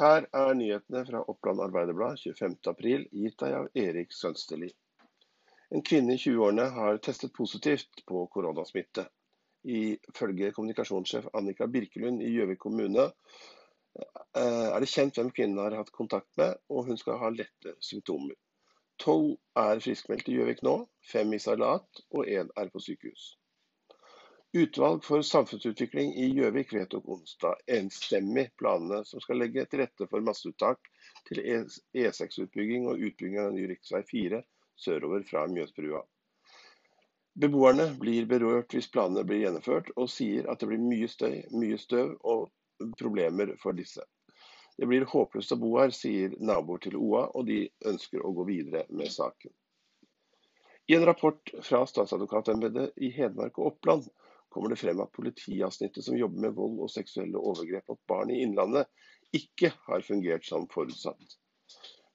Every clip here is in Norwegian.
Her er nyhetene fra Oppland Arbeiderblad 25.4, gitt deg av Erik Sønsteli. En kvinne i 20-årene har testet positivt på koronasmitte. Ifølge kommunikasjonssjef Annika Birkelund i Gjøvik kommune eh, er det kjent hvem kvinnen har hatt kontakt med, og hun skal ha lette symptomer. Tolv er friskmeldt i Gjøvik nå, fem i salat og én er på sykehus. Utvalg for samfunnsutvikling i Gjøvik vedtok onsdag enstemmig planene som skal legge til rette for masseuttak til E6-utbygging og utbygging av ny rv. 4 sørover fra Mjøsbrua. Beboerne blir berørt hvis planene blir gjennomført, og sier at det blir mye støy, mye støv og problemer for disse. Det blir håpløst å bo her, sier naboer til OA, og de ønsker å gå videre med saken. I en rapport fra statsadvokatembetet i Hedmark og Oppland kommer det frem at politiavsnittet som jobber med vold og seksuelle overgrep mot barn i Innlandet, ikke har fungert som forutsatt.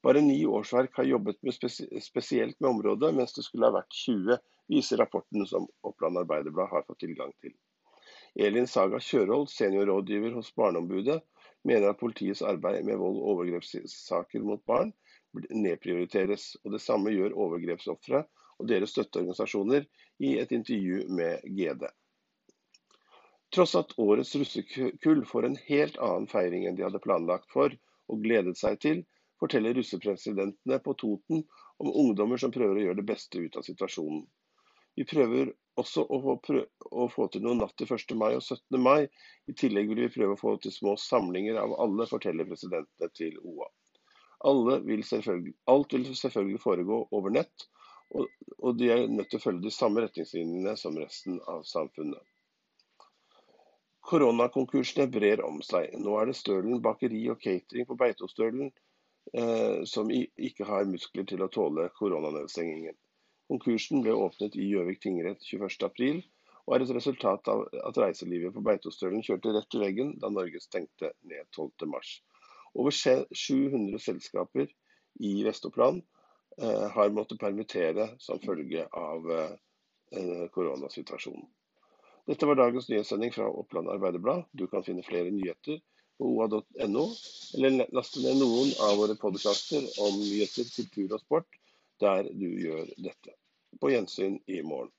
Bare ni årsverk har jobbet med spesielt med området, mens det skulle ha vært 20, viser rapporten som Oppland Arbeiderblad har fått tilgang til. Elin Saga Kjørhold, seniorrådgiver hos Barneombudet, mener at politiets arbeid med vold- og overgrepssaker mot barn nedprioriteres. og Det samme gjør overgrepsofre og deres støtteorganisasjoner i et intervju med GD. Tross at årets russekull får en helt annen feiring enn de hadde planlagt for og gledet seg til, forteller russepresidentene på Toten om ungdommer som prøver å gjøre det beste ut av situasjonen. Vi prøver også å få, å få til noe natt til 1. mai og 17. mai. I tillegg vil vi prøve å få til små samlinger av alle, forteller presidentene til OA. Vil alt vil selvfølgelig foregå over nett, og, og de er nødt til å følge de samme retningslinjene som resten av samfunnet. Koronakonkursene brer om seg. Nå er det Stølen bakeri og catering på Beitostølen eh, som ikke har muskler til å tåle koronanedstengingen. Konkursen ble åpnet i Gjøvik tingrett 21.4 og er et resultat av at reiselivet på Beitostølen kjørte rett til veggen da Norge stengte ned 12.3. Over 700 selskaper i Vest-Oppland eh, har måttet permittere som følge av eh, koronasituasjonen. Dette var dagens nyhetssending fra Oppland Arbeiderblad. Du kan finne flere nyheter på oa.no, eller laste ned noen av våre podkaster om nyheter, kultur og sport der du gjør dette. På gjensyn i morgen.